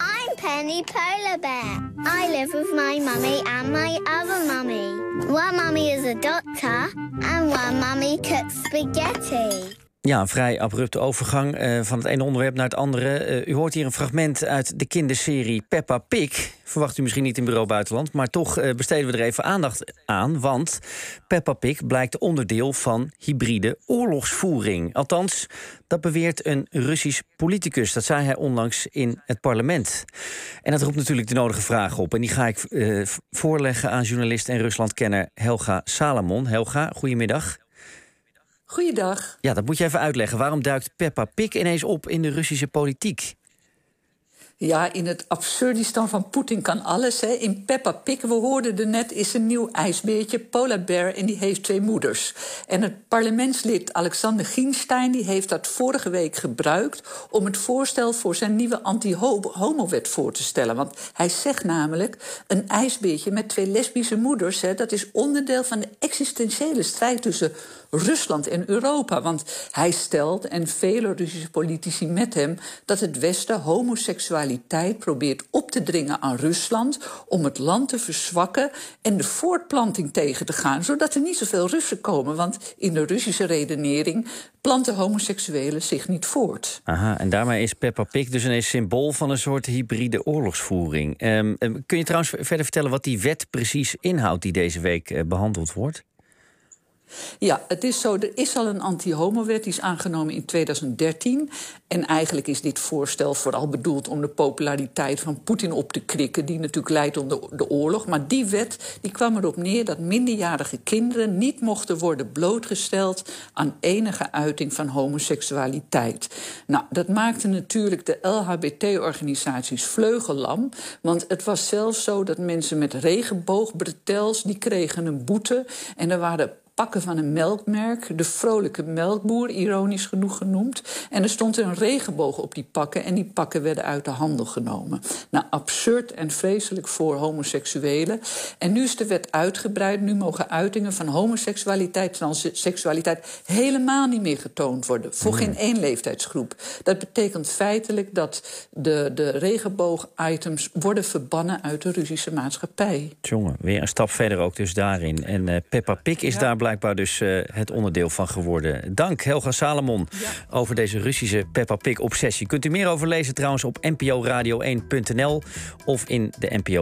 I'm Penny Polar Bear. I live with my mummy and my other mummy. One mummy is a doctor and one mummy cooks spaghetti. Ja, een vrij abrupte overgang eh, van het ene onderwerp naar het andere. Eh, u hoort hier een fragment uit de kinderserie Peppa Pig. Verwacht u misschien niet in Bureau Buitenland, maar toch eh, besteden we er even aandacht aan. Want Peppa Pig blijkt onderdeel van hybride oorlogsvoering. Althans, dat beweert een Russisch politicus. Dat zei hij onlangs in het parlement. En dat roept natuurlijk de nodige vragen op. En die ga ik voorleggen aan journalist en Ruslandkenner Helga Salamon. Helga, goedemiddag. Goeiedag. Ja, dat moet je even uitleggen. Waarom duikt Peppa Pig ineens op in de Russische politiek? Ja, in het absurdistan van Poetin kan alles. Hè. In Peppa Pig, we hoorden er net, is een nieuw ijsbeertje, Polar Bear, en die heeft twee moeders. En het parlementslid Alexander Ginstein die heeft dat vorige week gebruikt om het voorstel voor zijn nieuwe anti-homo-wet voor te stellen. Want hij zegt namelijk: een ijsbeertje met twee lesbische moeders, hè, dat is onderdeel van de existentiële strijd tussen Rusland en Europa. Want hij stelt, en vele Russische politici met hem, dat het Westen homoseksualiteit probeert op te dringen aan Rusland om het land te verzwakken en de voortplanting tegen te gaan, zodat er niet zoveel Russen komen. Want in de Russische redenering planten homoseksuelen zich niet voort. Aha, en daarmee is Peppa Pig dus een symbool van een soort hybride oorlogsvoering. Um, kun je trouwens verder vertellen wat die wet precies inhoudt die deze week uh, behandeld wordt? Ja, het is zo. Er is al een anti-homo-wet, die is aangenomen in 2013. En eigenlijk is dit voorstel vooral bedoeld om de populariteit van Poetin op te krikken, die natuurlijk leidt onder de oorlog. Maar die wet die kwam erop neer dat minderjarige kinderen niet mochten worden blootgesteld aan enige uiting van homoseksualiteit. Nou, dat maakte natuurlijk de LHBT-organisaties vleugellam. Want het was zelfs zo dat mensen met regenboogbretels, die kregen een boete. En er waren pakken van een melkmerk, de vrolijke melkboer, ironisch genoeg genoemd. En er stond een regenboog op die pakken en die pakken werden uit de handel genomen. Nou, absurd en vreselijk voor homoseksuelen. En nu is de wet uitgebreid. Nu mogen uitingen van homoseksualiteit, transseksualiteit helemaal niet meer getoond worden. Voor geen één leeftijdsgroep. Dat betekent feitelijk dat de, de regenboog-items worden verbannen uit de Russische maatschappij. Jongen, weer een stap verder ook dus daarin. En uh, Peppa Pig is daar blijkbaar dus uh, het onderdeel van geworden. Dank Helga Salomon ja. over deze Russische Peppa Pig obsessie. Kunt u meer over lezen trouwens op nporadio1.nl of in de NPO